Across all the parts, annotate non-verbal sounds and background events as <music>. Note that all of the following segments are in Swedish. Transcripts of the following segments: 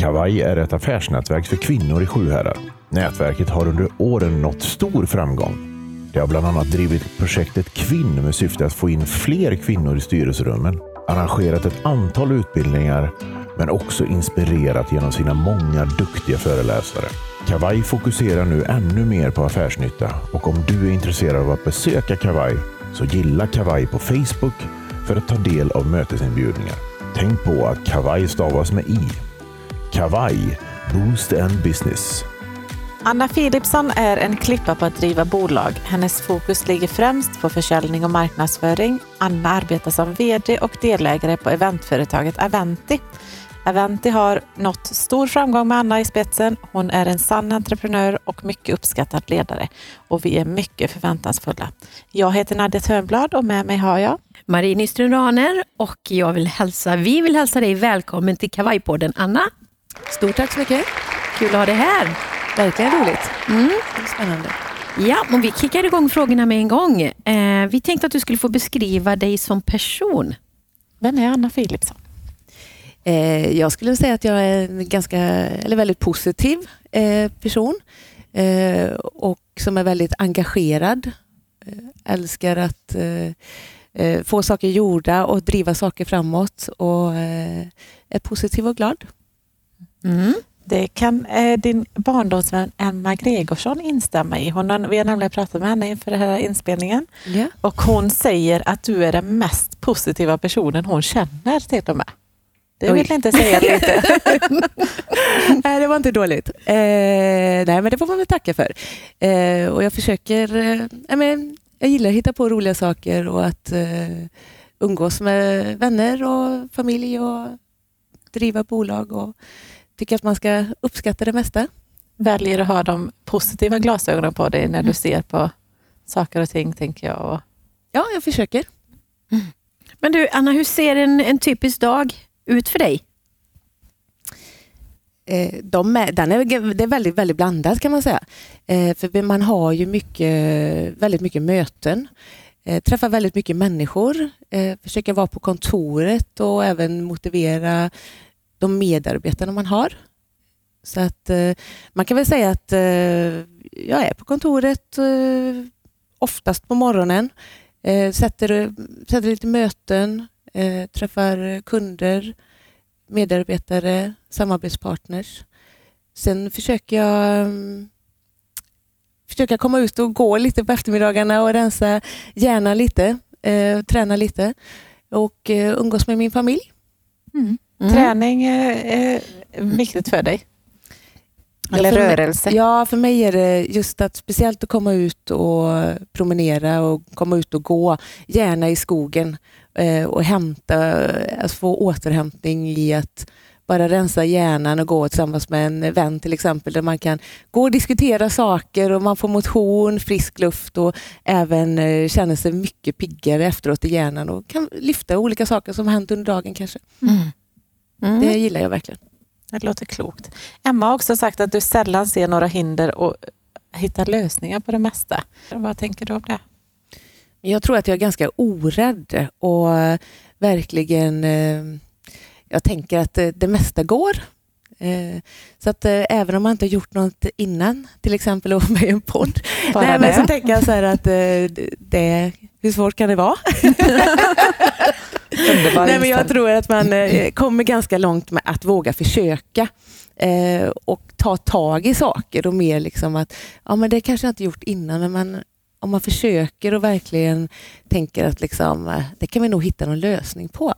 Kavaj är ett affärsnätverk för kvinnor i Sjuhärad. Nätverket har under åren nått stor framgång. Det har bland annat drivit projektet Kvinn med syfte att få in fler kvinnor i styrelserummen, arrangerat ett antal utbildningar men också inspirerat genom sina många duktiga föreläsare. Kavaj fokuserar nu ännu mer på affärsnytta och om du är intresserad av att besöka Kavaj så gilla Kavaj på Facebook för att ta del av mötesinbjudningar. Tänk på att Kavaj stavas med i. Kavaj, Boost and Business. Anna Philipsson är en klippa på att driva bolag. Hennes fokus ligger främst på försäljning och marknadsföring. Anna arbetar som VD och delägare på eventföretaget Aventi. Aventi har nått stor framgång med Anna i spetsen. Hon är en sann entreprenör och mycket uppskattad ledare och vi är mycket förväntansfulla. Jag heter Nadja Törnblad och med mig har jag Marie Nyström Raner och jag vill hälsa, vi vill hälsa dig välkommen till Kavajpodden Anna. Stort tack så mycket. Kul att ha dig här. Verkligen roligt. Mm. Spännande. Ja, och vi kickar igång frågorna med en gång. Eh, vi tänkte att du skulle få beskriva dig som person. Vem är Anna Philipsson? Eh, jag skulle säga att jag är en ganska, eller väldigt positiv eh, person eh, och som är väldigt engagerad. Eh, älskar att eh, få saker gjorda och driva saker framåt och är positiv och glad. Mm. Det kan eh, din barndomsvän Emma Gregorsson instämma i. Hon har, vi har nämligen pratat med henne inför den här inspelningen. Yeah. Och hon säger att du är den mest positiva personen hon känner till och med. Det vill Oj. inte säga lite. <laughs> nej, det var inte dåligt. Eh, nej, men det får man väl tacka för. Eh, och jag försöker... Eh, men, jag gillar att hitta på roliga saker och att eh, umgås med vänner och familj och driva bolag och tycker att man ska uppskatta det mesta. Väljer att ha de positiva glasögonen på dig när du mm. ser på saker och ting, tänker jag. Och... Ja, jag försöker. Mm. Men du, Anna, hur ser en, en typisk dag ut för dig? Eh, de är, den är, det är väldigt, väldigt blandat kan man säga. Eh, för man har ju mycket, väldigt mycket möten. Eh, träffar väldigt mycket människor. Försöker vara på kontoret och även motivera de medarbetarna man har. Så att eh, man kan väl säga att eh, jag är på kontoret eh, oftast på morgonen. Sätter, sätter lite möten, träffar kunder, medarbetare, samarbetspartners. Sen försöker jag mm, försöka komma ut och gå lite på eftermiddagarna och rensa hjärnan lite, träna lite och umgås med min familj. Mm. Mm. Träning är viktigt för dig? Eller ja, rörelse? Mig, ja, för mig är det just att speciellt att komma ut och promenera och komma ut och gå, gärna i skogen eh, och hämta, alltså få återhämtning i att bara rensa hjärnan och gå tillsammans med en vän till exempel där man kan gå och diskutera saker och man får motion, frisk luft och även eh, känner sig mycket piggare efteråt i hjärnan och kan lyfta olika saker som har hänt under dagen kanske. Mm. Mm. Det gillar jag verkligen. Det låter klokt. Emma har också sagt att du sällan ser några hinder och hittar lösningar på det mesta. Vad tänker du om det? Jag tror att jag är ganska orädd och verkligen eh, jag tänker att det mesta går. Eh, så att eh, även om man inte har gjort något innan, till exempel att vara med i en podd, <laughs> nej, men så tänker jag så här att det, hur svårt kan det vara? <laughs> Nej, men jag tror att man eh, kommer ganska långt med att våga försöka eh, och ta tag i saker och mer liksom att ja, men det kanske jag inte gjort innan, men man, om man försöker och verkligen tänker att liksom, eh, det kan vi nog hitta någon lösning på.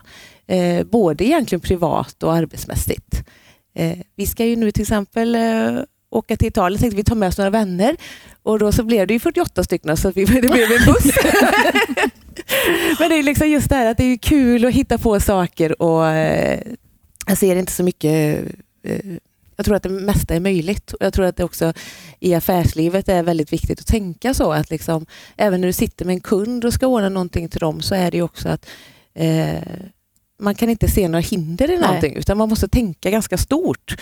Eh, både egentligen privat och arbetsmässigt. Eh, vi ska ju nu till exempel eh, åka till Italien, tänkte vi ta med oss några vänner och då så blev det ju 48 stycken så vi, <laughs> det blev en buss. <laughs> Men det är liksom just det här att det är kul att hitta på saker och eh, jag ser inte så mycket eh, jag tror att det mesta är möjligt. Och jag tror att det också i affärslivet är väldigt viktigt att tänka så att liksom, även när du sitter med en kund och ska ordna någonting till dem så är det också att eh, man kan inte se några hinder i någonting, Nej. utan man måste tänka ganska stort.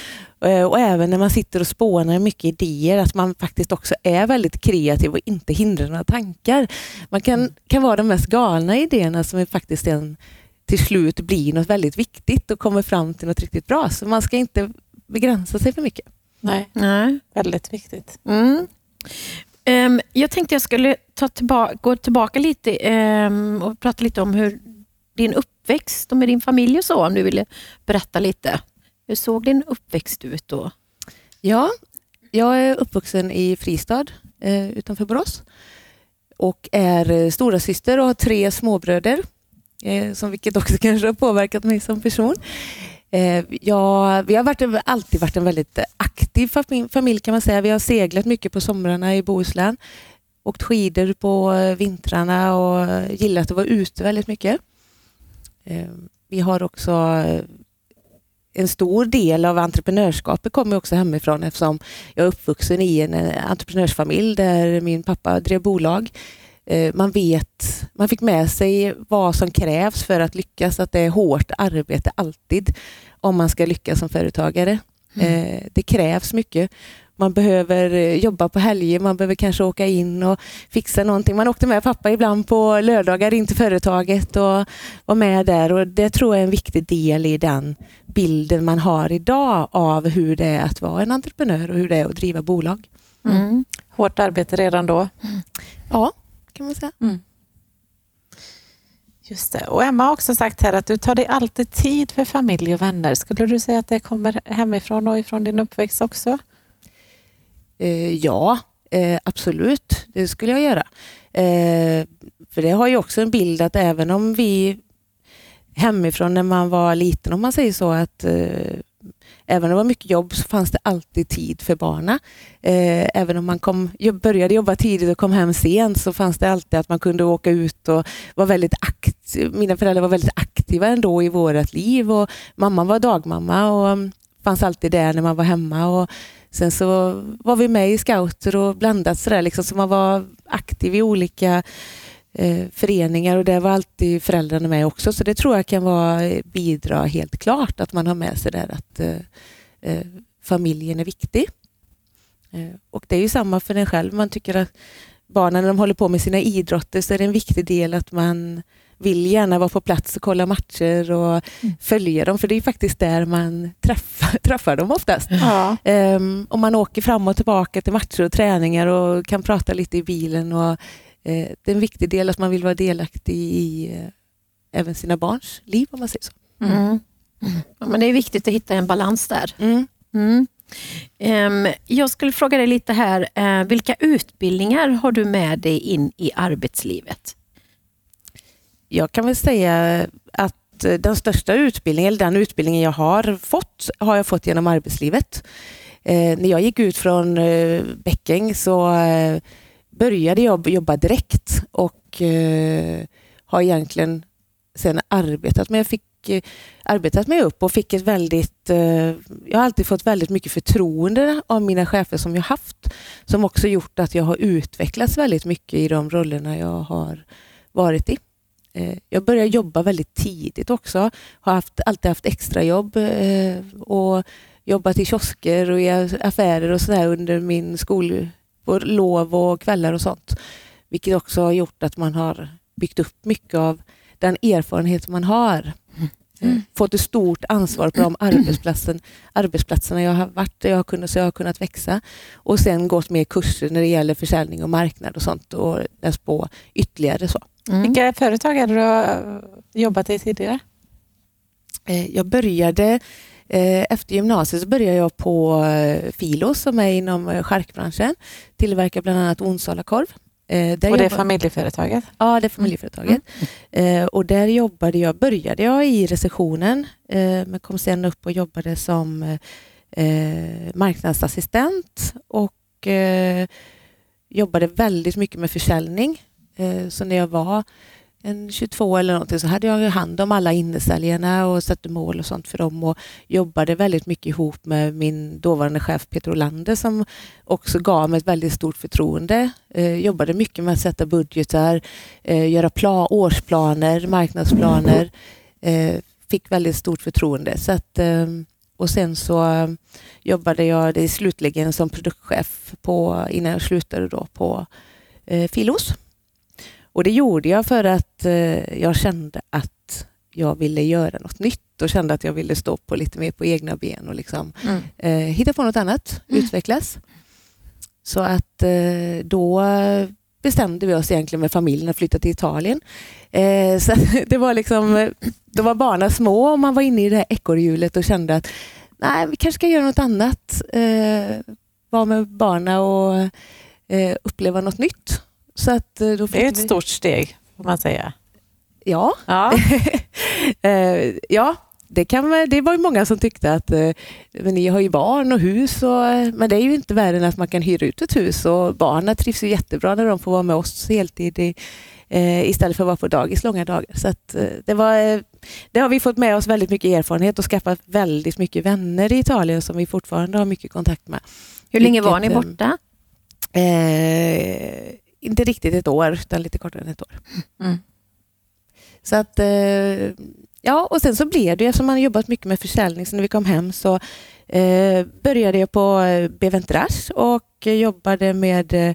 Eh, och även när man sitter och spånar mycket idéer, att man faktiskt också är väldigt kreativ och inte hindrar några tankar. Man kan, mm. kan vara de mest galna idéerna som faktiskt en, till slut blir något väldigt viktigt och kommer fram till något riktigt bra. Så man ska inte begränsa sig för mycket. Nej, Nej. väldigt viktigt. Mm. Ehm, jag tänkte jag skulle ta tillbaka, gå tillbaka lite ehm, och prata lite om hur din uppväxt och med din familj och så, om du ville berätta lite. Hur såg din uppväxt ut då? Ja, jag är uppvuxen i Fristad eh, utanför Borås och är eh, stora syster och har tre småbröder, eh, som vilket också <laughs> kanske har påverkat mig som person. Eh, ja, vi har varit, alltid varit en väldigt aktiv familj kan man säga. Vi har seglat mycket på somrarna i Bohuslän, åkt skidor på eh, vintrarna och eh, gillat att vara ute väldigt mycket. Eh, vi har också eh, en stor del av entreprenörskapet kommer också hemifrån eftersom jag är uppvuxen i en eh, entreprenörsfamilj där min pappa drev bolag. Man vet, man fick med sig vad som krävs för att lyckas, att det är hårt arbete alltid om man ska lyckas som företagare. Eh, Det krävs mycket. Man behöver eh, jobba på helger, man behöver kanske åka in och fixa någonting. Man åkte med pappa ibland på lördagar in till företaget och var med där och det tror jag är en viktig del i den bilden man har idag av hur det är att vara en entreprenör och hur det är att driva bolag. Mm. Hårt arbete redan då. Ja, kan man säga. Just det. Och Emma har också sagt här att du tar dig alltid tid för familj och vänner. Skulle du säga att det kommer hemifrån och ifrån din uppväxt också? Eh, ja, eh, absolut. Det skulle jag göra. Eh, för det har ju också en bild att även om vi hemifrån när man var liten, om man säger så, att eh, även om det var mycket jobb så fanns det alltid tid för barna. Eh, även om man kom, började jobba tidigt och kom hem sent så fanns det alltid att man kunde åka ut och vara väldigt aktiv. Mina föräldrar var väldigt aktiva ändå i vårt liv och mamman var dagmamma och fanns alltid där när man var hemma. Och Sen så var vi med i scouter och blandat sådär liksom, så man var aktiv i olika eh, föreningar och där var alltid föräldrarna med också. Så det tror jag kan vara, eh, bidra helt klart att man har med sig där att eh, eh, familjen är viktig. Eh, och det är ju samma för en själv. Man tycker att barnen när de håller på med sina idrotter så är det en viktig del att man vill gärna vara på plats och kolla matcher och följa dem för det är faktiskt där man träffar, <laughs> träffar dem oftast. Ja. Um, om man åker fram och tillbaka till matcher och träningar och kan prata lite i bilen. Och, eh, det är en viktig del att man vill vara delaktig i eh, även sina barns liv om man säger så. Mm. Ja, men det är viktigt att hitta en balans där. Mm. Mm. Ehm, jag skulle fråga dig lite här, eh, vilka utbildningar har du med dig in i arbetslivet? Jag kan väl säga att eh, den största utbildningen, eller den utbildningen jag har fått, har jag fått genom arbetslivet. Eh, när jag gick ut från eh, Bäcking så eh, började jag jobba direkt och eh, har egentligen sen arbetat med, jag fick eh, arbetat mig upp och fick ett väldigt, eh, jag har alltid fått väldigt mycket förtroende av mina chefer som jag haft, som också gjort att jag har utvecklats väldigt mycket i de rollerna jag har varit i. Eh, Jag började jobba väldigt tidigt också. Har haft, alltid haft extrajobb eh, och jobbat i kiosker och i affärer och sådär under min skol, lov och kvällar och sånt. Vilket också har gjort att man har byggt upp mycket av den erfarenhet man har. Eh, Fått ett stort ansvar på de arbetsplatsen, arbetsplatserna jag har varit där jag har kunnat, så jag har kunnat växa. Och sen gått med kurser när det gäller försäljning och marknad och sånt och läst på ytterligare. så. Mm. Vilka företag hade du eh, jobbat i tidigare? Eh, Jag började eh, efter gymnasiet så började jag på Filos som är inom charkbranschen. Tillverkar bland annat Onsala-korv. Eh, Och det är familjeföretaget? Ja, det är familjeföretaget. Eh, och där jobbade jag, började jag i receptionen eh, men kom sen upp och jobbade som eh, marknadsassistent och eh, jobbade väldigt mycket med försäljning. Eh, så när jag var en 22 eller någonting så hade jag ju hand om alla innesäljarna och satte mål och sånt för dem och jobbade väldigt mycket ihop med min dåvarande chef Peter Olander som också gav mig ett väldigt stort förtroende. Eh, jobbade mycket med att sätta budgetar, eh, göra pla- årsplaner, marknadsplaner. Eh, fick väldigt stort förtroende. Så att, eh, och sen så jobbade jag det slutligen som produktchef på, innan jag slutade då på eh, Filos. Och det gjorde jag för att eh, jag kände att jag ville göra något nytt och kände att jag ville stå på lite mer på egna ben och liksom, Mm. eh, hitta på något annat, Mm. utvecklas. Så att eh, då bestämde vi oss egentligen med familjen att flytta till Italien. Eh, <laughs> så det var liksom, då var barnen små och man var inne i det här ekorrhjulet och kände att nej, vi kanske ska göra något annat. Eh, vara med barnen och eh, uppleva något nytt. Så att, eh, då Det är ett vi- stort steg, får man säga. Ja, Ja. <laughs> eh, ja det, kan, det var ju många som tyckte att eh, men ni har ju barn och hus. Och, men det är ju inte värre än att man kan hyra ut ett hus och barnen trivs ju jättebra när de får vara med oss heltid i, eh, istället för att vara på dagis långa dagar. Så att, det, var, det har vi fått med oss väldigt mycket erfarenhet och skaffat väldigt mycket vänner i Italien som vi fortfarande har mycket kontakt med. Hur länge var ni Vilket, borta? Eh, inte riktigt ett år, utan lite kortare än ett år. Mm. Så att, eh, ja, och sen så blev det, eftersom man har jobbat mycket med försäljning, så när vi kom hem så eh, började jag på eh, Beventrage och jobbade med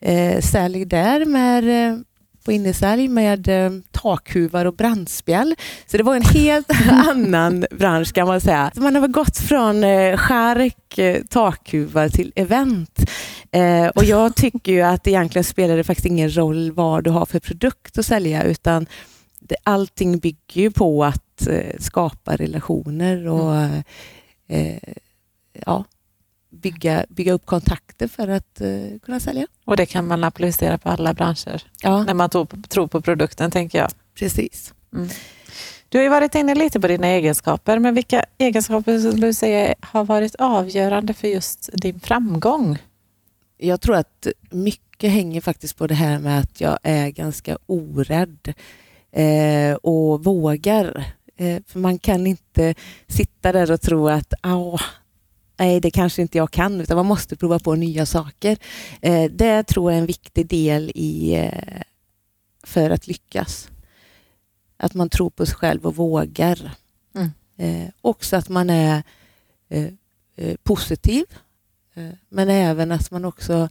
eh, sälj där, med, eh, på innesälj med eh, takhuvar och brandspjäll. Så det var en helt <laughs> annan bransch kan man säga. Man har gått från eh, skärk, takhuvar till event. Eh, och jag tycker ju att egentligen spelar det faktiskt ingen roll vad du har för produkt att sälja utan det, allting bygger ju på att eh, skapa relationer och eh, ja, bygga, bygga upp kontakter för att eh, kunna sälja. Och det kan man applicera på alla branscher Ja, när man tror på, tror på produkten, tänker jag. precis. Du har ju varit inne lite på dina egenskaper, men vilka egenskaper skulle du säga har varit avgörande för just din framgång? Jag tror att mycket hänger faktiskt på det här med att jag är ganska orädd eh, och vågar. Eh, för man kan inte sitta där och tro att "Åh, nej, det kanske inte jag kan, utan man måste prova på nya saker. Eh, det tror jag är en viktig del i eh, för att lyckas. Att man tror på sig själv och vågar. Mm. Eh, också att man är eh, positiv, men även att man också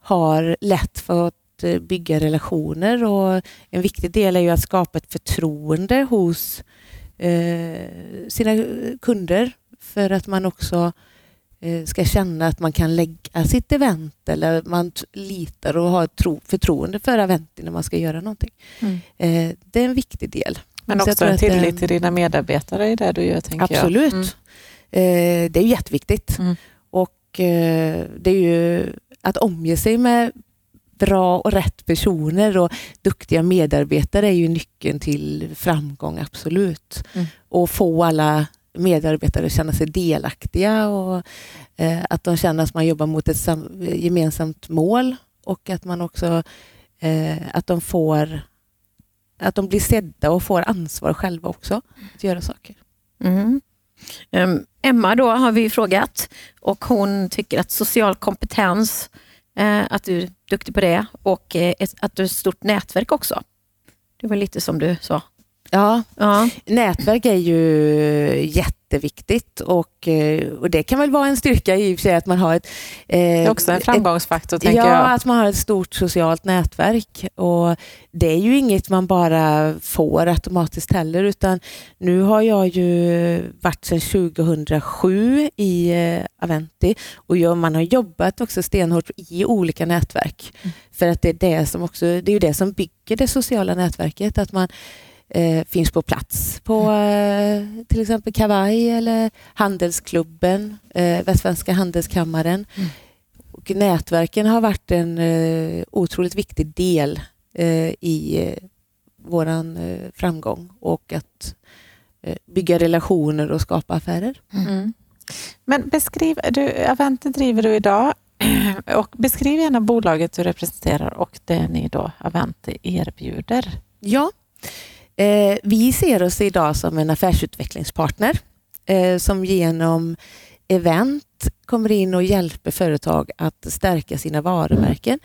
har lätt för att eh, bygga relationer och en viktig del är ju att skapa ett förtroende hos eh, sina kunder för att man också eh, ska känna att man kan lägga sitt event eller man litar och har tro, förtroende för eventet när man ska göra någonting. Mm. Eh, det är en viktig del. Men också en eh, tillit till dina medarbetare i det du gör, tänker Absolut. jag. Mm. Eh, det är jätteviktigt. Mm. Och eh, det är ju att omge sig med bra och rätt personer och duktiga medarbetare är ju nyckeln till framgång, absolut. Mm. Och få alla medarbetare att känna sig delaktiga och eh, att de känner att man jobbar mot ett sam- gemensamt mål och att man också eh, att de får att de blir sedda och får ansvar själva också att göra saker. Mm. Em, Emma då har vi frågat och hon tycker att social kompetens, eh, att du är duktig på det och eh, att du har ett stort nätverk också. Det var lite som du sa. Ja, Ja. nätverk är ju jätteviktigt och, eh, och det kan väl vara en styrka i och för sig att man har ett... eh, Det är också en framgångsfaktor, tänker ja, jag. att man har ett stort socialt nätverk. Och Det är ju inget man bara får automatiskt heller utan nu har jag ju varit sedan 2007 i eh, Aventi och jag, man har jobbat också stenhårt i olika nätverk. Mm. För att det är det som också, det är ju det som bygger det sociala nätverket, att man eh, finns på plats på eh, till exempel Kavaj eller Handelsklubben, eh, Västsvenska Handelskammaren. Mm. Och nätverken har varit en eh, otroligt viktig del eh, i eh, våran eh, framgång och att eh, bygga relationer och skapa affärer. Mm. Men beskriv, du, Avente driver du idag <clears throat> och beskriv gärna bolaget du representerar och det ni då Avente erbjuder. Ja, eh, vi ser oss idag som en affärsutvecklingspartner eh, som genom event kommer in och hjälper företag att stärka sina varumärken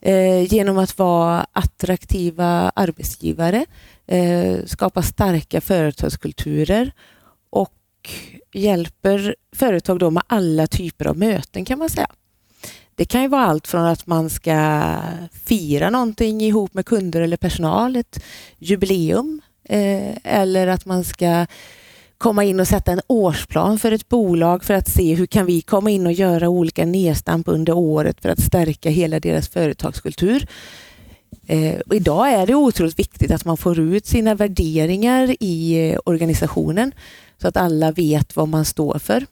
eh, genom att vara attraktiva arbetsgivare, eh, skapa starka företagskulturer och hjälper företag då med alla typer av möten kan man säga. Det kan ju vara allt från att man ska fira någonting ihop med kunder eller personal, ett jubileum, eh, eller att man ska komma in och sätta en årsplan för ett bolag för att se hur kan vi komma in och göra olika nedstamp under året för att stärka hela deras företagskultur. Eh, och idag är det otroligt viktigt att man får ut sina värderingar i eh, organisationen så att alla vet vad man står för.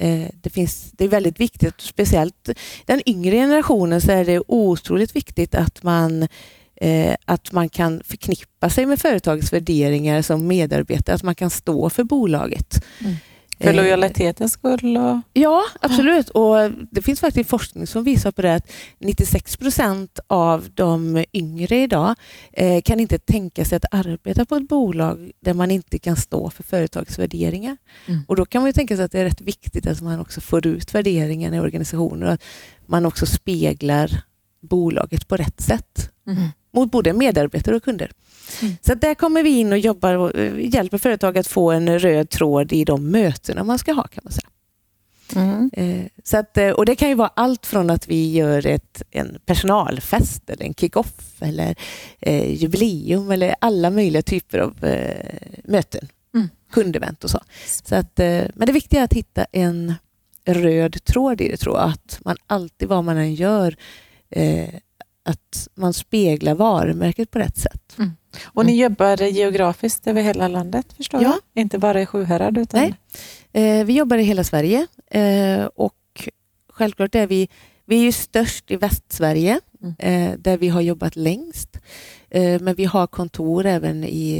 Eh, det, finns, det är väldigt viktigt, speciellt den yngre generationen så är det otroligt viktigt att man eh, att man kan förknippa sig med företagets värderingar som medarbetare, att man kan stå för bolaget. Mm. För lojalitetens skull? Och... Ja, absolut. Och Det finns faktiskt forskning som visar på det att 96 procent av de yngre idag eh, kan inte tänka sig att arbeta på ett bolag där man inte kan stå för företagets värderingar. Mm. Och Då kan man tänka sig att det är rätt viktigt att man också får ut värderingarna i organisationen och att man också speglar bolaget på rätt sätt. Mm mot både medarbetare och kunder. Mm. Så där kommer vi in och jobbar och eh, hjälper företag att få en röd tråd i de mötena man ska ha kan man säga. Mm. Eh, så att, eh, och Det kan ju vara allt från att vi gör ett, en personalfest eller en kick-off eller eh, jubileum eller alla möjliga typer av eh, möten. Mm. Kundevent och så. så att, eh, men det viktiga är att hitta en röd tråd i det tror jag. Att man alltid, vad man än gör, att man speglar varumärket på rätt sätt. Mm. Och ni mm. jobbar geografiskt över hela landet förstår ja. jag? Inte bara i Sjuhärad? Utan... Nej, eh, vi jobbar i hela Sverige eh, och självklart är vi, vi är störst i Västsverige mm. eh, där vi har jobbat längst. Eh, men vi har kontor även i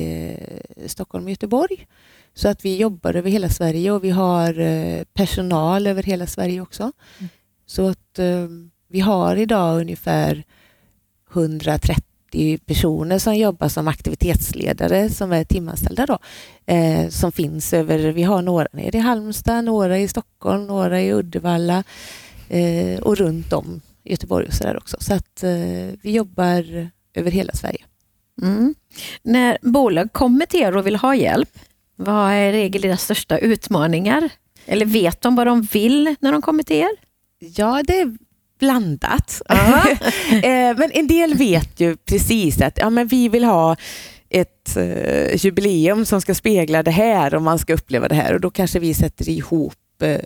eh, Stockholm och Göteborg. Så att vi jobbar över hela Sverige och vi har eh, personal över hela Sverige också. Mm. Så att vi har idag ungefär 130 personer som jobbar som aktivitetsledare som är timanställda. Då, eh, som finns över, vi har några nere i Halmstad, några i Stockholm, några i Uddevalla eh, och runt om Göteborg och sådär också. Så att eh, vi jobbar över hela Sverige. Mm. När bolag kommer till er och vill ha hjälp, vad är i regel deras största utmaningar? Eller vet de vad de vill när de kommer till er? Ja, det blandat. <laughs> Eh, men en del vet ju precis att ja, men vi vill ha ett uh, jubileum som ska spegla det här och man ska uppleva det här och då kanske vi sätter ihop uh,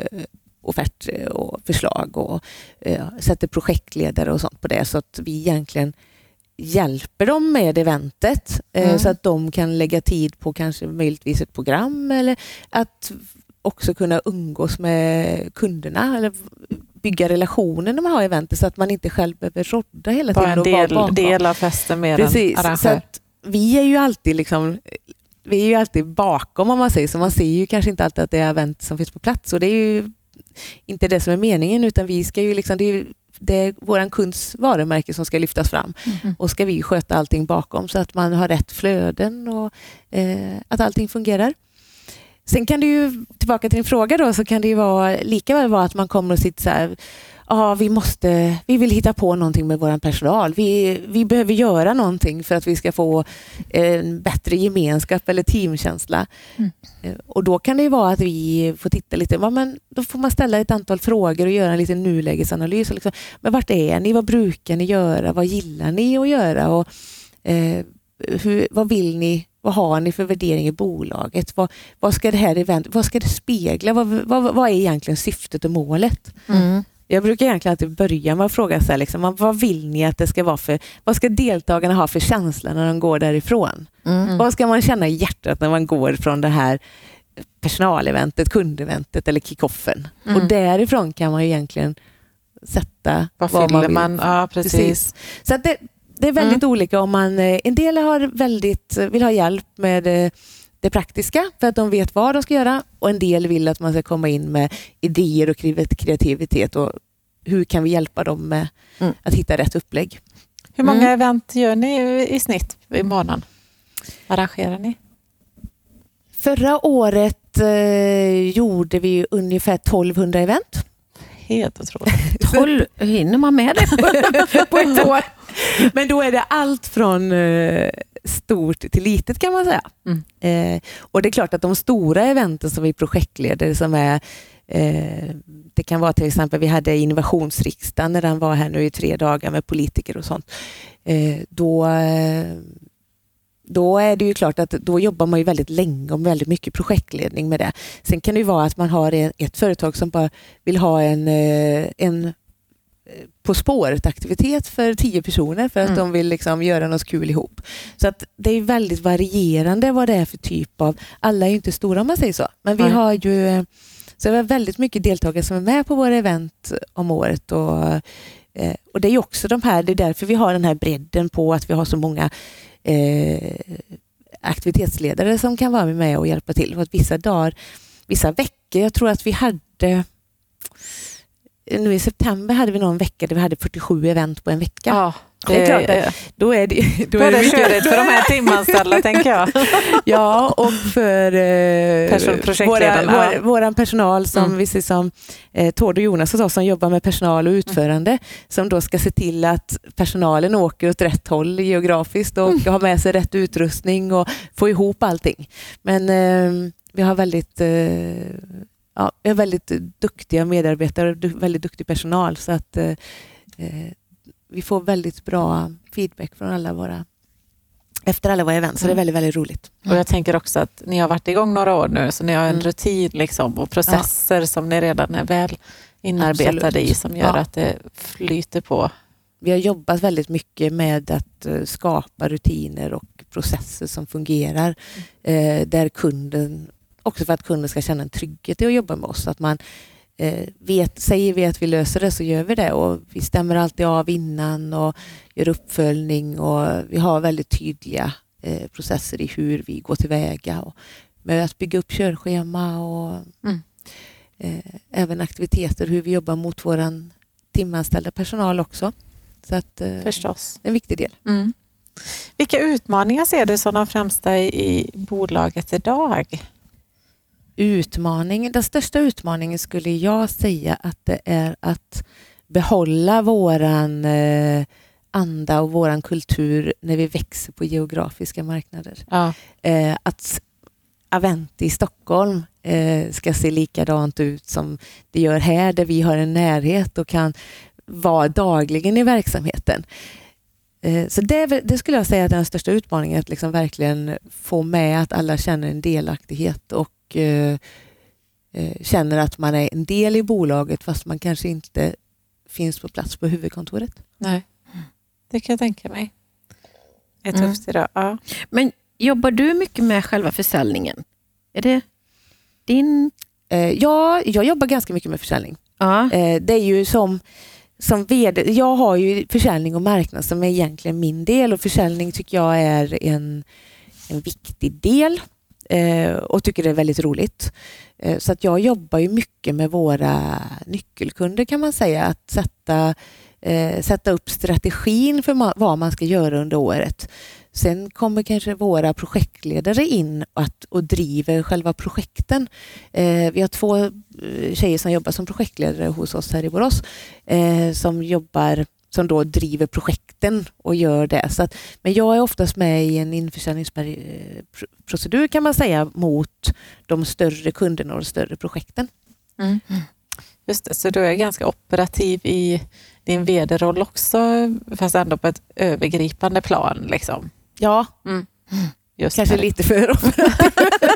offerter och förslag och uh, sätter projektledare och sånt på det så att vi egentligen hjälper dem med eventet mm. så att de kan lägga tid på kanske möjligtvis ett program eller att också kunna umgås med kunderna eller bygga relationer när man har eventet så att man inte själv behöver rodda hela tiden. Bara en del, del av festen mer Precis, än arrangör. Så vi är ju alltid liksom vi är ju alltid bakom om man säger så. Man ser ju kanske inte alltid att det är event som finns på plats och det är ju inte det som är meningen utan vi ska ju liksom, det är, det är vår kunds varumärke som ska lyftas fram mm. och ska vi sköta allting bakom så att man har rätt flöden och eh, att allting fungerar. Sen kan det ju, tillbaka till din fråga då, så kan det ju vara, lika väl vara att man kommer och sitter så här, ja, vi, måste, vi vill hitta på någonting med vår personal. Vi, vi behöver göra någonting för att vi ska få en bättre gemenskap eller teamkänsla. Mm. Eh, och Då kan det vara att vi får titta lite, ja, men då får man ställa ett antal frågor och göra en liten nulägesanalys. Liksom, men vart är ni? Vad brukar ni göra? Vad gillar ni att göra? Och, eh, hur, vad vill ni vad har ni för värdering i bolaget? Vad, vad ska det här event, vad ska det spegla? Vad, vad, vad är egentligen syftet och målet? Mm. Jag brukar egentligen alltid börja med att fråga så här, liksom, vad vill ni att det ska vara för, vad ska deltagarna ha för känsla när de går därifrån? Mm. Vad ska man känna i hjärtat när man går från det här personaleventet, kundeventet eller kickoffen? Mm. Och därifrån kan man egentligen sätta vad, vad man vill. Man, ja, precis. precis. Så det, det är väldigt mm. olika. om man, eh, En del har väldigt, vill ha hjälp med det, det praktiska för att de vet vad de ska göra och en del vill att man ska komma in med idéer och kreativitet och hur kan vi hjälpa dem med mm. att hitta rätt upplägg. Hur många mm. event gör ni i snitt i månaden? Arrangerar ni? Förra året eh, gjorde vi ungefär 1200 event. Helt otroligt. <laughs> 12, hinner man med det på <laughs> ett år? Men då är det allt från eh, stort till litet kan man säga. Mm. Eh, och Det är klart att de stora eventen som vi projektleder som är eh, det kan vara till exempel, vi hade innovationsriksdagen när den var här nu i tre dagar med politiker och sånt. Eh, då, då är det ju klart att då jobbar man ju väldigt länge och väldigt mycket projektledning med det. Sen kan det ju vara att man har ett företag som bara vill ha en, eh, en På spåret-aktivitet för tio personer för att mm. de vill liksom göra något kul ihop. Så att det är väldigt varierande vad det är för typ av, alla är ju inte stora om man säger så, men vi Nej. har ju så vi har väldigt mycket deltagare som är med på våra event om året och, och det är också de här, det är därför vi har den här bredden på att vi har så många eh, aktivitetsledare som kan vara med och hjälpa till. För att vissa dagar, vissa veckor, jag tror att vi hade nu i september hade vi någon vecka där vi hade 47 event på en vecka. Ja, det är klart det. Då är det, <laughs> då, är det, körigt <laughs> för de här timanställda tänker jag. <laughs> Ja, och för eh, våra, vår, personal som mm. vi ser som eh, Tord och Jonas och som jobbar med personal och utförande mm. som då ska se till att personalen åker åt rätt håll geografiskt och mm. har med sig rätt utrustning och få ihop allting. Men eh, vi har väldigt eh, ja, vi har väldigt duktiga medarbetare och väldigt duktig personal så att eh, eh, vi får väldigt bra feedback från alla våra efter alla våra event, så det är mm. väldigt, väldigt roligt. Och Jag tänker också att ni har varit igång några år nu, så ni har en mm. rutin liksom, och processer ja. som ni redan är väl inarbetade Absolut. i, som gör ja. att det flyter på. Vi har jobbat väldigt mycket med att uh, skapa rutiner och processer som fungerar, mm. uh, där kunden också för att kunden ska känna en trygghet i att jobba med oss. Att man eh, vet, säger vi att vi löser det så gör vi det och vi stämmer alltid av innan och gör uppföljning och vi har väldigt tydliga eh, processer i hur vi går tillväga och med att bygga upp körschema och mm. eh, även aktiviteter, hur vi jobbar mot vår timanställda personal också. Så att, eh, Förstås. En viktig del. Mm. Vilka utmaningar ser du som de främsta i bolaget idag? Utmaning, den största utmaningen skulle jag säga att det är att behålla våran eh, anda och våran kultur när vi växer på geografiska marknader. Ja. Eh, att Aventi i Stockholm eh, ska se likadant ut som det gör här där vi har en närhet och kan vara dagligen i verksamheten. Så det, det, skulle jag säga är den största utmaningen, att liksom verkligen få med att alla känner en delaktighet och Eh, eh, känner att man är en del i bolaget fast man kanske inte finns på plats på huvudkontoret. Nej, det kan jag tänka mig. Det är tufft mm. idag. Ja. Men jobbar du mycket med själva försäljningen? Är det din... Eh, ja, jag jobbar ganska mycket med försäljning. Ja. Eh, det är ju som, som vd, jag har ju försäljning och marknad som är egentligen min del och försäljning tycker jag är en, en viktig del Eh, och tycker det är väldigt roligt. Eh, så att jag jobbar ju mycket med våra nyckelkunder kan man säga, att sätta, eh, sätta upp strategin för vad man ska göra under året. Sen kommer kanske våra projektledare in att, och driver själva projekten. Eh, vi har två tjejer som jobbar som projektledare hos oss här i Borås eh, som jobbar som då driver projekten och gör det. Så att, men jag är oftast med i en införsäljningsprocedur kan man säga mot de större kunderna och de större projekten. Mm. Just det, så du är ganska operativ i din vd-roll också, fast ändå på ett övergripande plan? Liksom. Ja. Mm. Just Kanske lite för operativ. <laughs>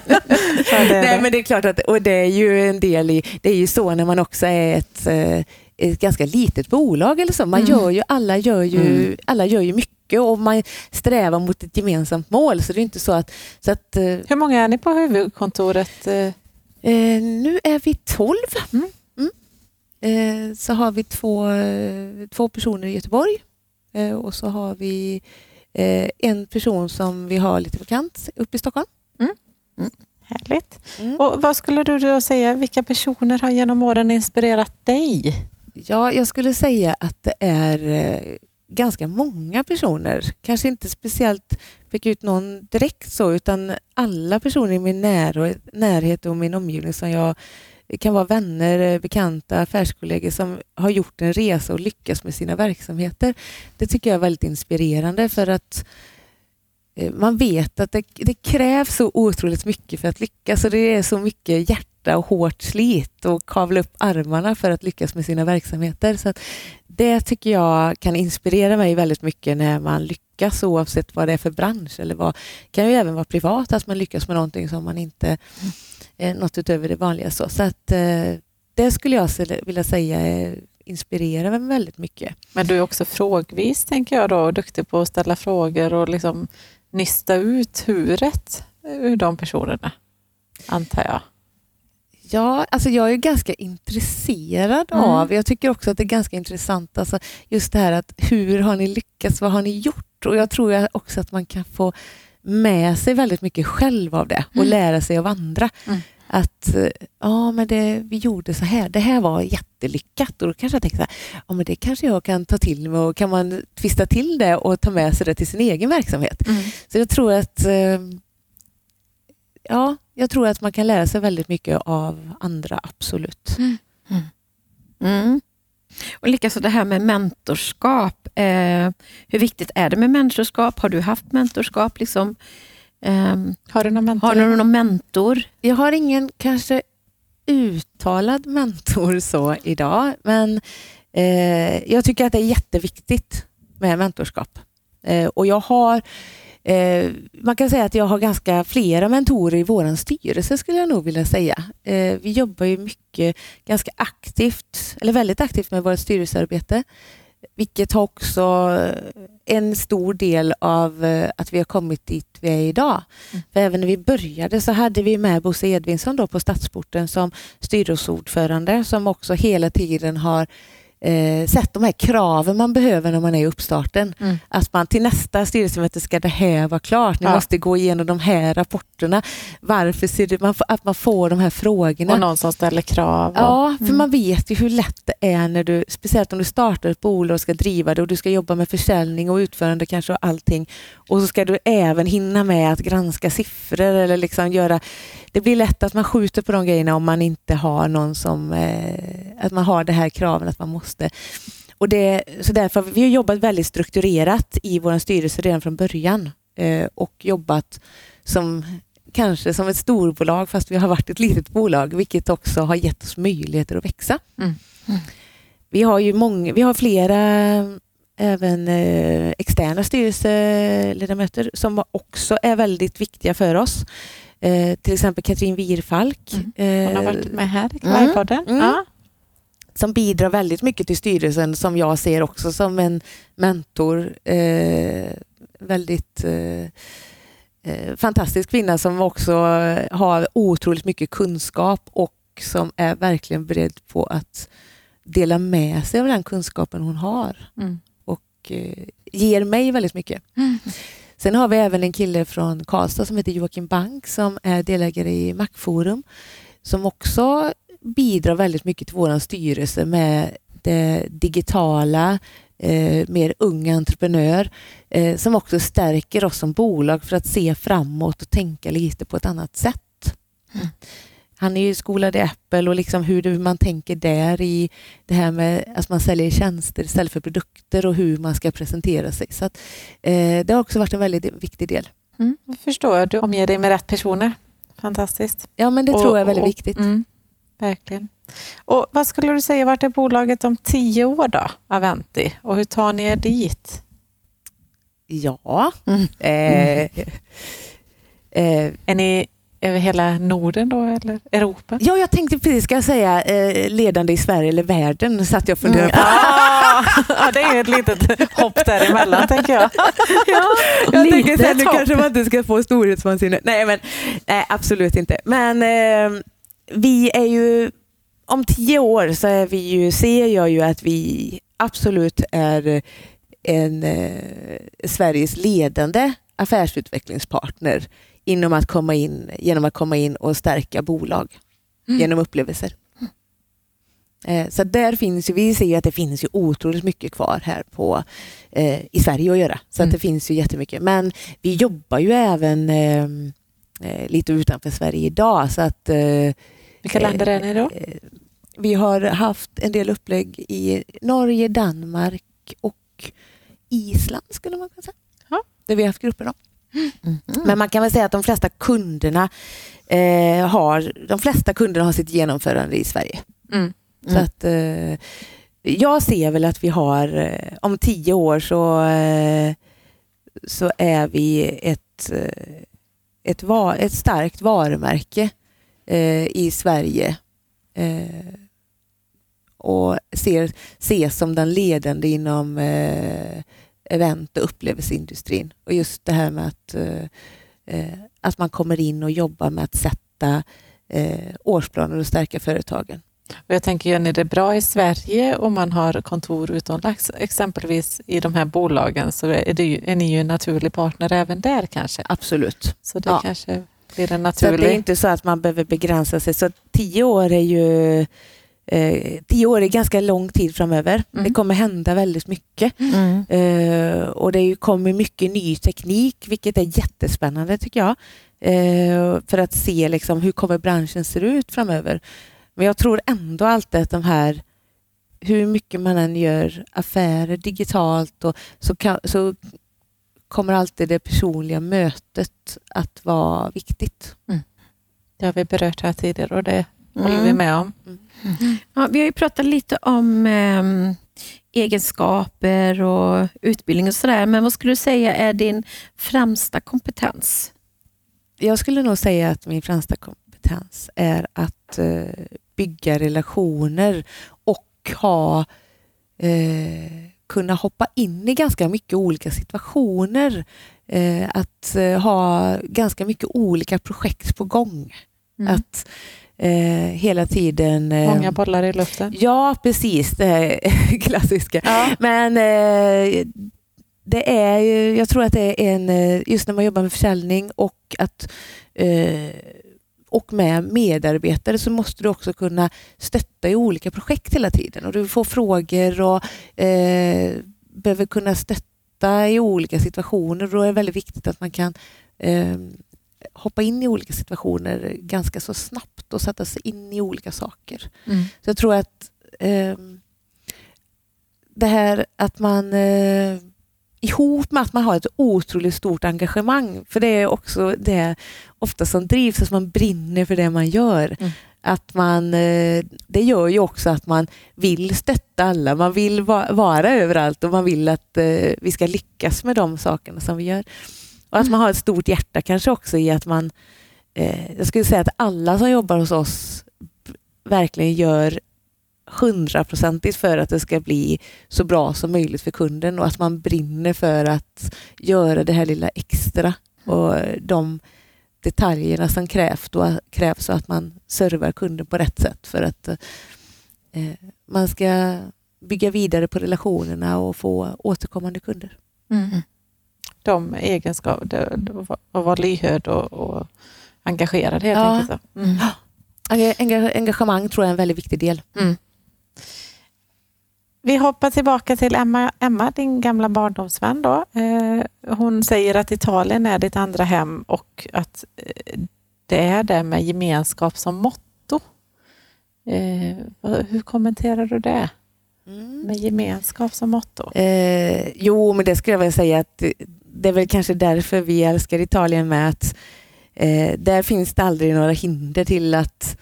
<laughs> ja, Nej, men det är klart att och det är ju en del i, det är ju så när man också är ett eh, ett ganska litet bolag eller så. Man mm. gör ju, alla, gör ju, mm. alla gör ju mycket och man strävar mot ett gemensamt mål. Så det är inte så att... Så att eh, Hur många är ni på huvudkontoret? Eh, eh nu är vi tolv. Mm. mm. Eh, så har vi två, två personer i Göteborg eh, och så har vi eh, en person som vi har lite vakant uppe i Stockholm. Mm. Mm. Härligt. Och vad skulle du då säga, vilka personer har genom åren inspirerat dig? Ja, jag skulle säga att det är eh, ganska många personer. Kanske inte speciellt fick ut någon direkt så, utan alla personer i min när närhet och min omgivning som jag kan vara vänner, eh, bekanta, affärskollegor som har gjort en resa och lyckats med sina verksamheter. Det tycker jag är väldigt inspirerande för att eh, man vet att det, det krävs så otroligt mycket för att lyckas och det är så mycket hjärta och hårt slit och kavla upp armarna för att lyckas med sina verksamheter. Så Det tycker jag kan inspirera mig väldigt mycket när man lyckas oavsett vad det är för bransch. Eller vad, det kan ju även vara privat, att man lyckas med någonting som man inte eh, något utöver det vanliga. Så, så att, eh, det skulle jag vilja säga är inspirerar mig väldigt mycket. Men du är också frågvis, tänker jag då, och duktig på att ställa frågor och liksom nysta ut huret ur de personerna, antar jag. Ja, alltså jag är ganska intresserad mm. av, jag tycker också att det är ganska intressant, alltså just det här att hur har ni lyckats, vad har ni gjort? Och jag tror också att man kan få med sig väldigt mycket själv av det och mm. lära sig av andra. Mm. Att ja, men det, vi gjorde så här, det här var jättelyckat. Och då kanske jag tänkte att ja, men det kanske jag kan ta till mig och kan man twista till det och ta med sig det till sin egen verksamhet. Mm. Så jag tror att eh, ja, jag tror att man kan lära sig väldigt mycket av andra, absolut. Mm. Mm. mm. Och likaså det här med mentorskap. Eh, hur viktigt är det med mentorskap? Har du haft mentorskap? Liksom, eh, har du någon mentor? Har du någon mentor? Jag har ingen kanske uttalad mentor så idag, men eh, jag tycker att det är jätteviktigt med mentorskap. Eh, och jag har Eh, man kan säga att jag har ganska flera mentorer i vår styrelse skulle jag nog vilja säga. Eh, vi jobbar ju mycket, ganska aktivt, eller väldigt aktivt med vårt styrelsearbete. Vilket har också en stor del av eh, att vi har kommit dit vi är idag. Mm. För även när vi började så hade vi med Bosse Edvinsson då på Stadsporten som styrelseordförande som också hela tiden har eh, sett de här kraven man behöver när man är i uppstarten. Mm. Att man till nästa styrelsemöte ska det här vara klart. Ni ja. måste gå igenom de här rapporterna. Varför ser det, man, att man får de här frågorna. Och någon som ställer krav. Och, ja, för mm. man vet ju hur lätt det är när du, speciellt om du startar ett bolag och ska driva det och du ska jobba med försäljning och utförande kanske och allting. Och så ska du även hinna med att granska siffror eller liksom göra det blir lätt att man skjuter på de grejerna om man inte har någon som, eh, att man har det här kraven att man måste. Och det, så därför, vi har jobbat väldigt strukturerat i vår styrelse redan från början eh, och jobbat som kanske som ett storbolag fast vi har varit ett litet bolag vilket också har gett oss möjligheter att växa. Mm. Mm. Vi har ju många, vi har flera även eh, externa styrelseledamöter som också är väldigt viktiga för oss. Eh, till exempel Katrin Wirfalk. Mm. Hon har varit eh, med här i Kvargpodden. Mm. Ja. Som bidrar väldigt mycket till styrelsen som jag ser också som en mentor. Eh, väldigt eh, eh fantastisk kvinna som också har otroligt mycket kunskap och som är verkligen beredd på att dela med sig av den kunskapen hon har. Mm. Och eh, ger mig väldigt mycket. Mm. Sen har vi även en kille från Karlstad som heter Joakim Bank som är delägare i Macforum som också bidrar väldigt mycket till vår styrelse med det digitala, eh, mer ung entreprenör eh, som också stärker oss som bolag för att se framåt och tänka lite på ett annat sätt. Mm. Han är ju skolad i Apple och liksom hur man tänker där i det här med att man säljer tjänster istället för produkter och hur man ska presentera sig. Så att, eh, Det har också varit en väldigt viktig del. Mm, jag förstår, du omger dig med rätt personer. Fantastiskt. Ja, men det och, tror jag är väldigt och, viktigt. Mm, verkligen. Och Vad skulle du säga, vart är bolaget om tio år då, Aventi? Och hur tar ni er dit? Ja, mm. eh, eh, är ni över hela Norden då, eller Europa? Ja, jag tänkte precis, ska jag säga eh, ledande i Sverige eller världen? Satt jag och funderade på. ja, det är ett litet hopp däremellan, <laughs> tänker jag. ja, jag tänker sen, nu kanske man inte ska få storhetsvansinne. Nej, men nej, absolut inte. Men eh, vi är ju, om tio år så är vi ju, ser jag ju att vi absolut är en eh, Sveriges ledande affärsutvecklingspartner inom att komma in, genom att komma in och stärka bolag mm. genom upplevelser. Mm. Så där finns ju, vi ser ju att det finns ju otroligt mycket kvar här på, eh, i Sverige att göra. Så mm. att det finns ju jättemycket. Men vi jobbar ju även ehm, eh, lite utanför Sverige idag. Så att, eh, Vilka länder är ni då? Eh, vi har haft en del upplägg i Norge, Danmark och Island skulle man kunna säga. Ja. Där vi har haft grupper. Då. Mm. Men man kan väl säga att de flesta kunderna eh, har de flesta kunderna har sitt genomförande i Sverige. Mm. Så mm. att eh, jag ser väl att vi har, eh, om tio år så, eh, så är vi ett, eh, ett, va, ett starkt varumärke eh, i Sverige eh, och ser, ses som den ledande inom eh, event och upplevelseindustrin. Och just det här med att, eh, eh, att man kommer in och jobbar med att sätta eh, årsplaner och stärka företagen. Och jag tänker, gör ni det bra i Sverige om man har kontor utomlands, exempelvis i de här bolagen, så är, det är ni ju en naturlig partner även där kanske? Absolut. Så det Ja. kanske blir en Så naturlig... att det är inte så att man behöver begränsa sig. Så tio år är ju eh, tio år är ganska lång tid framöver. Mm. Det kommer hända väldigt mycket. Mm. Eh, och det kommer mycket ny teknik, vilket är jättespännande tycker jag. Eh, för att se liksom, hur kommer branschen se ut framöver. Men jag tror ändå alltid att de här, hur mycket man än gör affärer digitalt, och, så, kan, så kommer alltid det personliga mötet att vara viktigt. Det har vi berört här tidigare och det håller Mm. vi med om. Ja, vi har ju pratat lite om ehm, egenskaper och utbildning och sådär, men vad skulle du säga är din främsta kompetens? Jag skulle nog säga att min främsta kompetens är att eh, bygga relationer och ha eh, kunna hoppa in i ganska mycket olika situationer. Eh, att eh, ha ganska mycket olika projekt på gång. Mm. Att eh, hela tiden... eh, Många bollar i luften. Ja, precis. Det här <laughs> klassiska. Ja. Men eh, det är jag tror att det är en, eh, just när man jobbar med försäljning och att och med medarbetare så måste du också kunna stötta i olika projekt hela tiden och du får frågor och eh, behöver kunna stötta i olika situationer. Då är det väldigt viktigt att man kan eh, hoppa in i olika situationer ganska så snabbt och sätta sig in i olika saker. Mm. Så jag tror att ehm, det här att man eh, ihop med att man har ett otroligt stort engagemang, för det är också det ofta som drivs, att man brinner för det man gör. Mm. Att man, eh, det gör ju också att man vill stötta alla, man vill va- vara överallt och man vill att eh, vi ska lyckas med de sakerna som vi gör. Och att man har ett stort hjärta kanske också i att man, eh, jag skulle säga att alla som jobbar hos oss verkligen gör hundraprocentigt för att det ska bli så bra som möjligt för kunden och att man brinner för att göra det här lilla extra och de detaljerna som krävs och krävs så att man servar kunden på rätt sätt för att eh, man ska bygga vidare på relationerna och få återkommande kunder. Mm. De egenskaper, att vara lyhörd och, och engagerad helt Ja. enkelt. Mm. Enga- Engagemang tror jag är en väldigt viktig del. Vi hoppar tillbaka till Emma, Emma din gamla barndomsvän. Då. Eh, hon säger att Italien är ditt andra hem och att eh, det är det med gemenskap som motto. Eh, hur kommenterar du det? Med gemenskap som motto? Eh, jo, men det skulle jag vilja säga att det- det är väl kanske därför vi älskar Italien med att eh, där finns det aldrig några hinder till att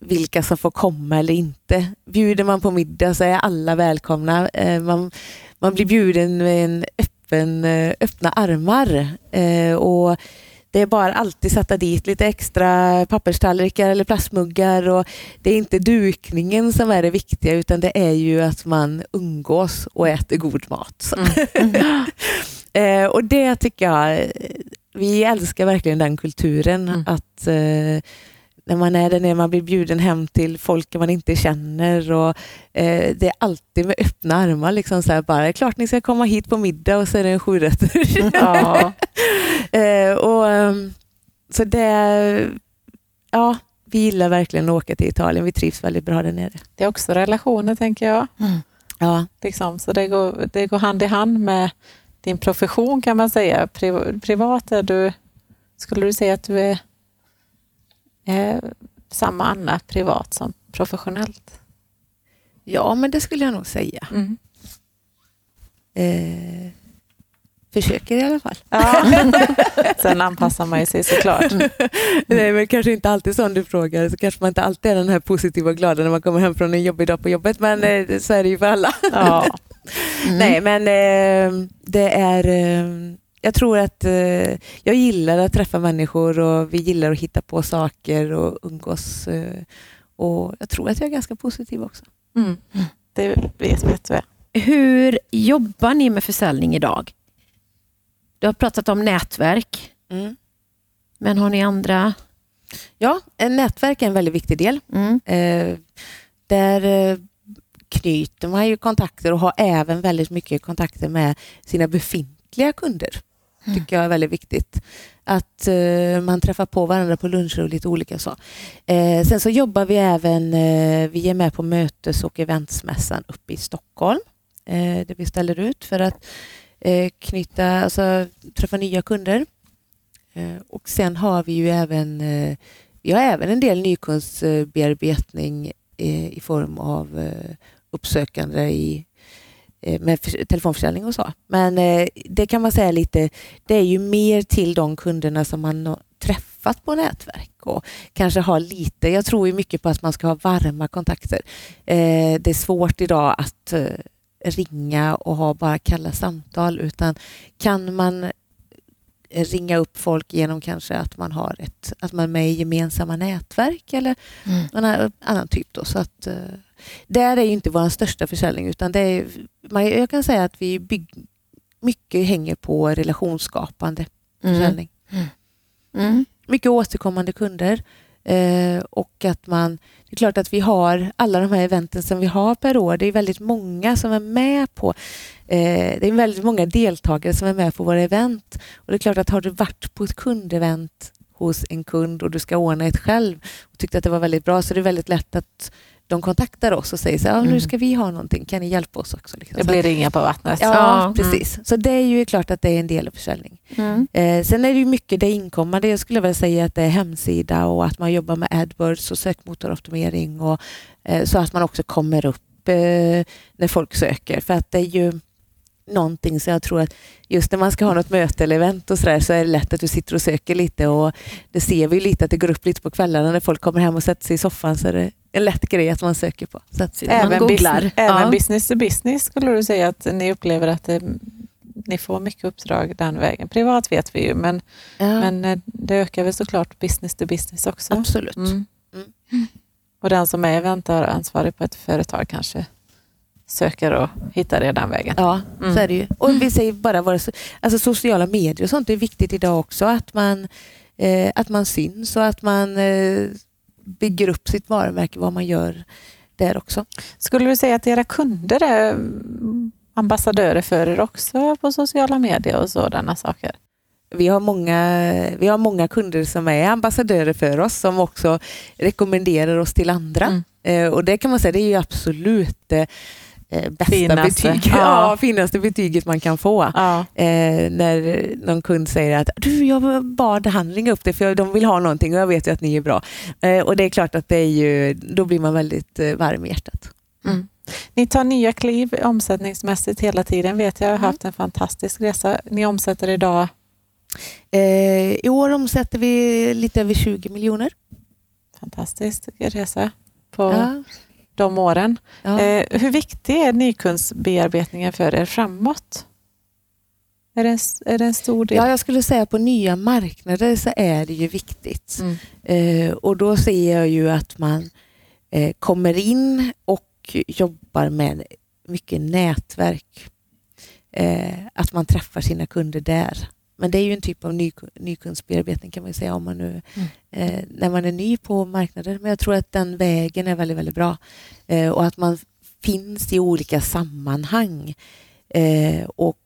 vilka som får komma eller inte. Bjuder man på middag så är alla välkomna. Eh, man, man blir bjuden med en öppen, eh, öppna armar. Eh, och det är bara alltid sätta dit lite extra papperstallrikar eller plastmuggar och det är inte dukningen som är det viktiga utan det är ju att man umgås och äter god mat. <laughs> eh, och det tycker jag, vi älskar verkligen den kulturen Mm. att när man är där nere, man blir bjuden hem till folk man inte känner och eh, det är alltid med öppna armar. Liksom så här, bara, klart ni ska komma hit på middag och så är det en sjurätters. Ja. <laughs> Eh, och, ehm, så det, ja, vi gillar verkligen att åka till Italien. Vi trivs väldigt bra där nere. Det är också relationer tänker jag. Ja, Liksom. Så det går, det går hand i hand med din profession kan man säga. Pri- Privat är du, skulle du säga att du är, är samma Anna privat som professionellt? ja men det skulle jag nog säga. Mm. Eh, försöker i alla fall. Ja. <laughs> Sen anpassar man ju sig såklart. Det är väl kanske inte alltid som du frågar, så kanske man inte alltid är den här positiva och glada när man kommer hem från en jobbig dag på jobbet, men eh, så är det ju för alla. Ja. <laughs> Mm. Nej, men eh, det är... Eh, jag tror att eh, jag gillar att träffa människor och vi gillar att hitta på saker och umgås. Eh, och jag tror att jag är ganska positiv också. Mm. Det vet, vet jag. Hur jobbar ni med försäljning idag? Du har pratat om nätverk, Mm. men har ni andra? Ja, nätverk är en väldigt viktig del. Mm. Eh, där eh, knyter man ju kontakter och har även väldigt mycket kontakter med sina befintliga kunder. Mm. tycker jag är väldigt viktigt. Att eh, man träffar på varandra på luncher och lite olika så. Eh, sen så jobbar vi även, eh, vi är med på mötes och eventsmässan uppe i Stockholm. Eh, där vi ställer ut för att eh, knyta, alltså träffa nya kunder. Eh, och sen har vi ju även, eh, vi har även en del nykundsbearbetning i form av uppsökande i, med för- telefonförsäljning och så. Men eh, det kan man säga lite, det är ju mer till de kunderna som man har träffat på nätverk och kanske har lite, jag tror ju mycket på att man ska ha varma kontakter. Eh, det är svårt idag att eh, ringa och ha bara kalla samtal utan kan man eh, ringa upp folk genom kanske att man har ett, att man är med i gemensamma nätverk eller Mm. någon annan- typ då. Så att, eh, där är ju inte vår största försäljning utan det är, man, jag kan säga att vi bygg, mycket hänger på relationsskapande försäljning. Mm. Mycket återkommande kunder eh, och att man, det är klart att vi har alla de här eventen som vi har per år, det är väldigt många som är med på, eh, det är väldigt många deltagare som är med på våra event och det är klart att har du varit på ett kundevent hos en kund och du ska ordna ett själv och tyckte att det var väldigt bra så är det väldigt lätt att de kontaktar oss och säger så här, "Ja, nu Mm. ska vi ha någonting, kan ni hjälpa oss också? Liksom. Det blir ringa på vattnet. Ja, Ja, precis. Så det är ju klart att det är en del av försäljning. Mm. Eh, sen är det ju mycket det inkommande. Jag skulle vilja säga att det är hemsida och att man jobbar med AdWords och sökmotoroptimering och, eh, så att man också kommer upp eh, när folk söker. För att det är ju någonting som jag tror att just när man ska ha något möte eller event och sådär så är det lätt att du sitter och söker lite och det ser vi lite att det går upp lite på kvällarna när folk kommer hem och sätter sig i soffan så är det en lätt grej att man söker på. Så att, Man googlar. business, även Ja. business to business skulle du säga att ni upplever att det, ni får mycket uppdrag den vägen. Privat vet vi ju, men, ja, men eh, det ökar väl såklart business to business också. absolut. Mm. Mm. Och den som är eventansvarig på ett företag kanske söker och hittar det den vägen. Ja, Mm. så är det ju. Och vi säger bara våra alltså sociala medier och sånt är viktigt idag också. Att man, eh, att man syns och att man eh, bygger upp sitt varumärke, vad man gör där också. Skulle du säga att era kunder är ambassadörer för er också på sociala medier och sådana saker? Vi har, många, vi har många kunder som är ambassadörer för oss som också rekommenderar oss till andra. Mm. Eh, och det kan man säga, det är ju absolut eh, bästa Finaste. betyg, <laughs> Ja. ja, finaste betyget man kan få. Ja. Eh, när någon kund säger att du, jag bad han ringa upp dig för de vill ha någonting och jag vet ju att ni är bra. Eh, och det är klart att det är ju, då blir man väldigt eh, varm i hjärtat. Mm. Ni tar nya kliv omsättningsmässigt hela tiden vet jag. Jag har Mm. haft en fantastisk resa. Ni omsätter idag Eh, I år omsätter vi lite över 20 miljoner. fantastisk resa på Ja. De åren. Ja. Eh, hur viktig är nykundsbearbetningen för er framåt? Är det, en, är det en stor del? ja, jag skulle säga på nya marknader så är det ju viktigt. Mm. Eh, och då ser jag ju att man eh, kommer in och jobbar med mycket nätverk. Eh, att man träffar sina kunder där. Men det är ju en typ av ny, nykundsbearbetning kan man säga om man nu, Mm. eh, när man är ny på marknader. Men jag tror att den vägen är väldigt, väldigt bra. Eh, och att man finns i olika sammanhang. Eh, och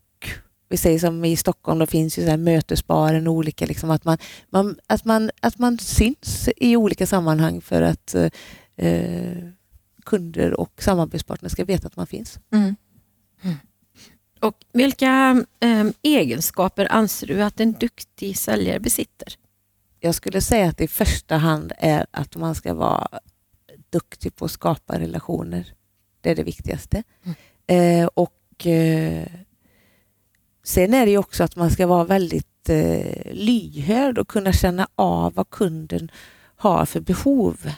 vi säger som i Stockholm, då finns ju så här mötesbaren och olika, liksom, att, man, man, att, man, att man syns i olika sammanhang för att eh, kunder och samarbetspartner ska veta att man finns. Mm. Och vilka em, egenskaper anser du att en duktig säljare besitter? Jag skulle säga att det i första hand är att man ska vara duktig på att skapa relationer. Det är det viktigaste. Eh, och eh, Sen är det också att man ska vara väldigt eh, lyhörd och kunna känna av vad kunden har för behov.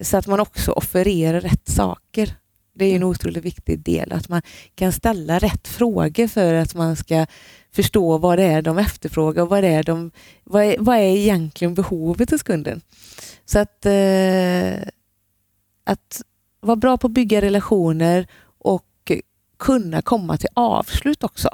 Så att man också offererar rätt saker. Det är en otroligt viktig del, att man kan ställa rätt frågor för att man ska förstå vad det är de efterfrågar och vad, det är de, vad, är, vad är egentligen behovet hos kunden. Så att, eh, att vara bra på att bygga relationer och kunna komma till avslut också.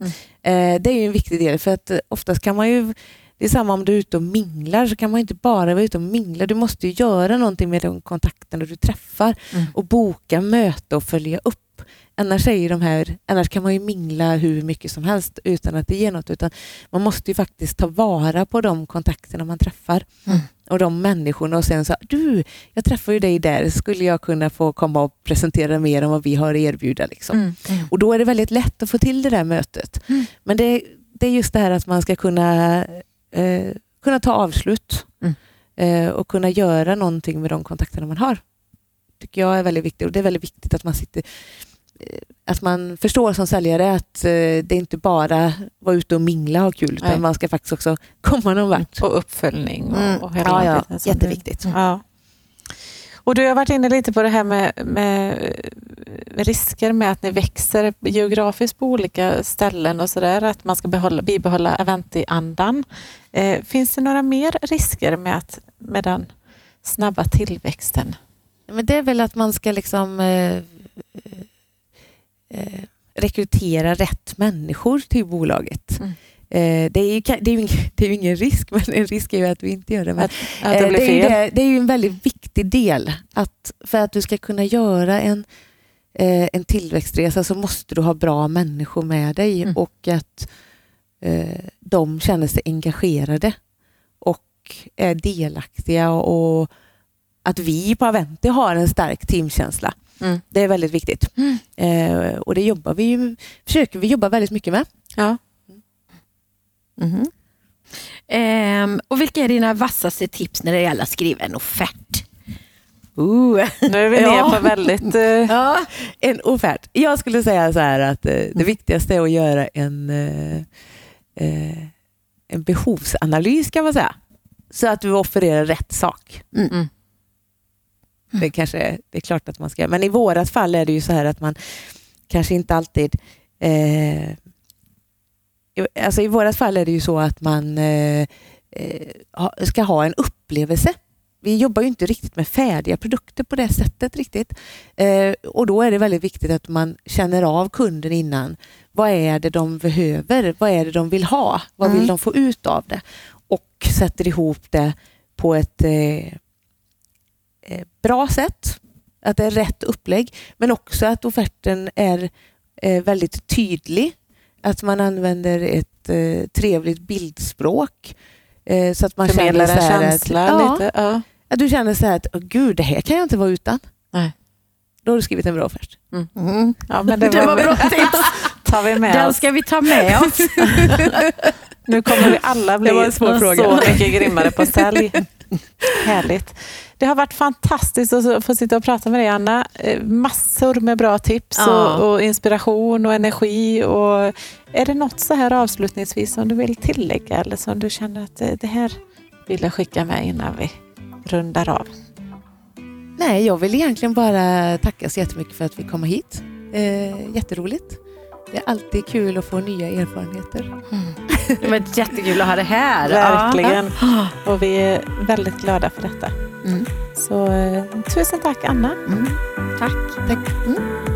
Mm. Eh, det är ju en viktig del för att oftast kan man ju det är samma om du är ute och minglar så kan man inte bara vara ute och mingla. Du måste ju göra någonting med de kontakterna du träffar Mm. och boka möte och följa upp. Annars, är de här, annars kan man ju mingla hur mycket som helst utan att det ger något. Utan man måste ju faktiskt ta vara på de kontakterna man träffar Mm. och de människorna och sen så du, jag träffar ju dig där, skulle jag kunna få komma och presentera mer om vad vi har att erbjuda? Liksom. Mm. Mm. Och då är det väldigt lätt att få till det där mötet. Mm. Men det, det är just det här att man ska kunna, eh, kunna ta avslut Mm. eh, och kunna göra någonting med de kontakterna man har. tycker jag är väldigt viktigt. Och det är väldigt viktigt att man sitter eh, att man förstår som säljare att eh, det är inte bara vara ute och mingla och ha kul, utan Nej. man ska faktiskt också komma någon vart. Och uppföljning och, Mm. och hela Ja, ja, jätteviktigt. Du, ja. Och du har varit inne lite på det här med, med risker med att ni växer geografiskt på olika ställen och sådär, att man ska behålla, bibehålla Aventi-andan. Eh, finns det några mer risker med, att, med den snabba tillväxten? Men det är väl att man ska liksom eh, eh, rekrytera rätt människor till bolaget. Mm. Eh, det, är ju, det, är ju ingen, <laughs> det är ju ingen risk, <laughs> men en risk är ju att vi inte gör det. Men, Att, att det Eh, blir är ju det, det är ju en väldigt viktig del. Att för att du ska kunna göra en, eh, en tillväxtresa så måste du ha bra människor med dig Mm. och att de känner sig engagerade och är delaktiga och att vi på Aventi har en stark teamkänsla. Mm. Det är väldigt viktigt. Mm. Eh, och det jobbar vi ju, försöker vi jobba väldigt mycket med. Ja. Mhm. Ehm, och vilka är dina vassaste tips när det gäller att skriva en offert? Uh. Nu är vi <laughs> Ja. ner på väldigt... Eh, <laughs> Ja, en offert. Jag skulle säga så här att eh, det viktigaste är att göra en, eh, en behovsanalys kan man säga. Så att du offererar rätt sak. mm. Det, kanske, det är klart att man ska Men i vårat fall är det ju så här att man kanske inte alltid... Eh, alltså I vårat fall är det ju så att man eh, eh, ska ha en upplevelse. Vi jobbar ju inte riktigt med färdiga produkter på det sättet riktigt. Eh, och då är det väldigt viktigt att man känner av kunden innan. Vad är det de behöver? Vad är det de vill ha? Vad vill Mm. de få ut av det? Och sätter ihop det på ett bra sätt. Att det är rätt upplägg. Men också att offerten är väldigt tydlig. Att man använder ett eh, trevligt bildspråk. Eh, så att man Förmedlar känner en så här känsla att, ja, lite. Ja. att du känner så här att "Åh, gud, det här kan jag inte vara utan. Nej. Då har du skrivit en bra offert. Mm. Ja, men det, Det var bra tips. tar vi med Den oss. ska vi ta med <laughs> oss. Nu kommer vi alla bli Det var en svår så fråga. mycket grymmare på sälj. Härligt. Det har varit fantastiskt att få sitta och prata med dig Anna. Eh, Massor med bra tips Ja. och, och inspiration och energi. Och är det något så här avslutningsvis som du vill tillägga eller som du känner att eh, det här vill jag skicka med innan vi rundar av? Nej, jag vill egentligen bara tacka så jättemycket för att vi kom hit. Eh, jätteroligt. Det är alltid kul att få nya erfarenheter. Det var jättekul att ha det här. <laughs> Verkligen. Ja. Och vi är väldigt glada för detta. Mm. Så eh, tusen tack Anna. Mm. Tack. Tack. Mm.